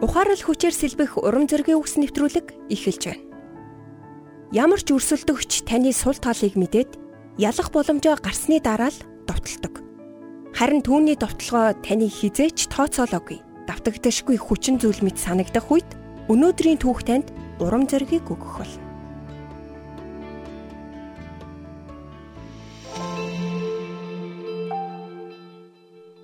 Ухаарал хүчээр сэлбэх урам зоригийн үгс нэвтрүүлэг эхэлж байна. Ямар ч өрсөлдөгч таны сул талыг мэдээд ялах боломжоо гарсны дараа л довтолдог. Харин түүний довтлогоо таны хизээч тооцоолоогүй. Давтагдашгүй хүчин зүйл мэт санагдах үед өнөөдрийн түүх танд урам зоригийг өгөх болно.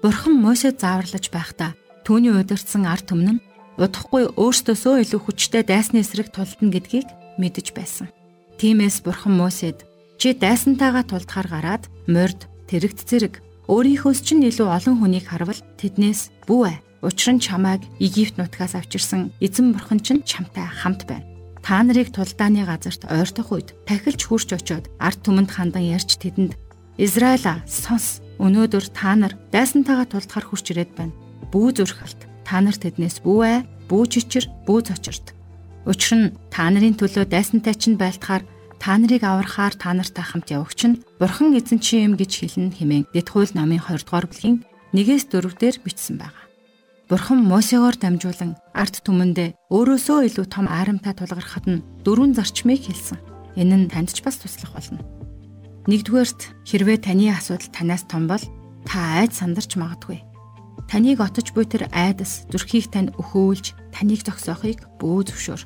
Бурхан Мосед зааварлаж байхдаа түүний удирдсан ард түмэн нь удахгүй өөртөөсөө илүү хүчтэй дайсны эсрэг тулдна гэдгийг мэдэж байсан. Тиймээс бурхан Мосед чи дайсантайгаа тулдахаар гараад морд, тэрэгт зэрэг өөрийнхөөс ч илүү олон хүнийг харвал тэднээс бүү ээ. Учир нь чамайг Египт нутгаас авчирсан эзэн бурхан чинь чамтай хамт байна. Та нарыг тулдааны газарт ойртох үед тахилч хурч очоод ард түмэнд хандан ярьж тэдэнд Израиля сонс өнөөдөр та нар дайсантайгаа тулдахаар хурч ирээд байна. Бүү зүрхэлт та нарт тэднээс бүү ээ, бүү чичир, бүү цочирт. Учир нь та нарын төлөө дайсантай чинь байлтахаар та нарыг аврахаар та нартай хамт явагч нь Бурхан эзэн чи юм гэж хэлнэ хэмээн Дэдхүүл намын 20 дугаар бүлгийн 1-ээс 4 дээр бичсэн байна. Бурхан Мосегоор дамжуулан арт түмэндээ өөрөөсөө илүү том айрамтай тулгархад нь дөрвөн зарчмыг хэлсэн. Энэ нь танд ч бас туслах болно. Нэгдүгээрт хэрвээ таны асуудал танаас том бол та айд сандарч магадгүй. Таныг отож буй тэр айдас зүрхийг тань өхөөлж таныг зогсоохыг бүү зөвшөөр.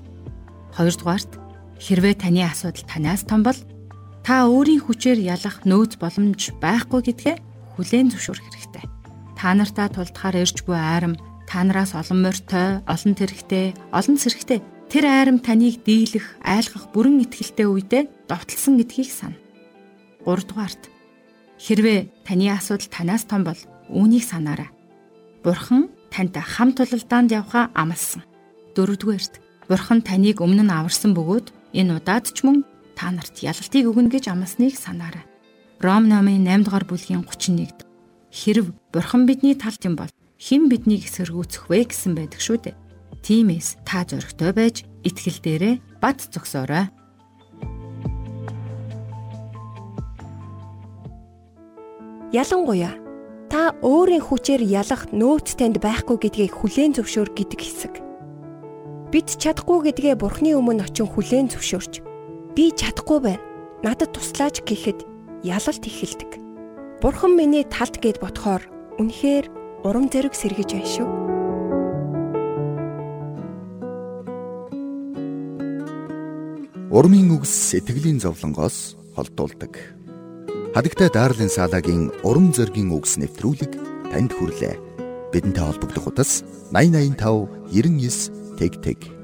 Хоёрдугаарт хэрвээ таны асуудал танаас том бол та өөрийн хүчээр ялах нөөц боломж байхгүй гэдгээ хүлээн зөвшөөрөх хэрэгтэй. Та нартаа тулдахаар ирж буй айрам та нараас олон морьтой, олон тэрэгтэй, олон сэрэгтэй тэр айрам таныг дийлэх, айлгах бүрэн ихтгэлтэй үедээ довтлсон гэдгийг сана. 3 дугаарт хэрвээ таны асуудал танаас том бол үүнийг санаарай. Бурхан танд хамт тулалдаанд явхаа амласан. Дөрөвдүгээрт Бурхан таныг өмнө нь аварсан бөгөөд энэ удаад ч мөн та нарт ялалтыг өгнө гэж амласныг санаарай. Ром номын 8 дугаар бүлгийн 31-д хэрв Бурхан бидний талд юм бол хэн биднийг эсэргүүцэх вэ гэсэн байдаг шүү дээ. Тиймээс та зөрөгтэй байж итгэл дээрээ бат зогсоорой. Ялангуяа Та өөрийн хүчээр ялах нөөц танд байхгүй гэдгийг хүлээн зөвшөөр гэдэг хэсэг. Бид чадахгүй гэдгээ Бурхны өмнө очин хүлээн зөвшөөрч би чадахгүй байна. Надад туслаач гэхэд ялалт эхэлдэг. Бурхан миний талд гэд ботхоор үнэхээр урам зориг сэргэж байна шүү. Урмын үгс сэтгэлийн зовлонгоос холдуулдаг. Хадагтай Дарлин Салагийн урам зоригийн үгс нэвтрүүлэг танд хүрлээ. Бидэнтэй холбогдох утас 8085 99 тэг тэг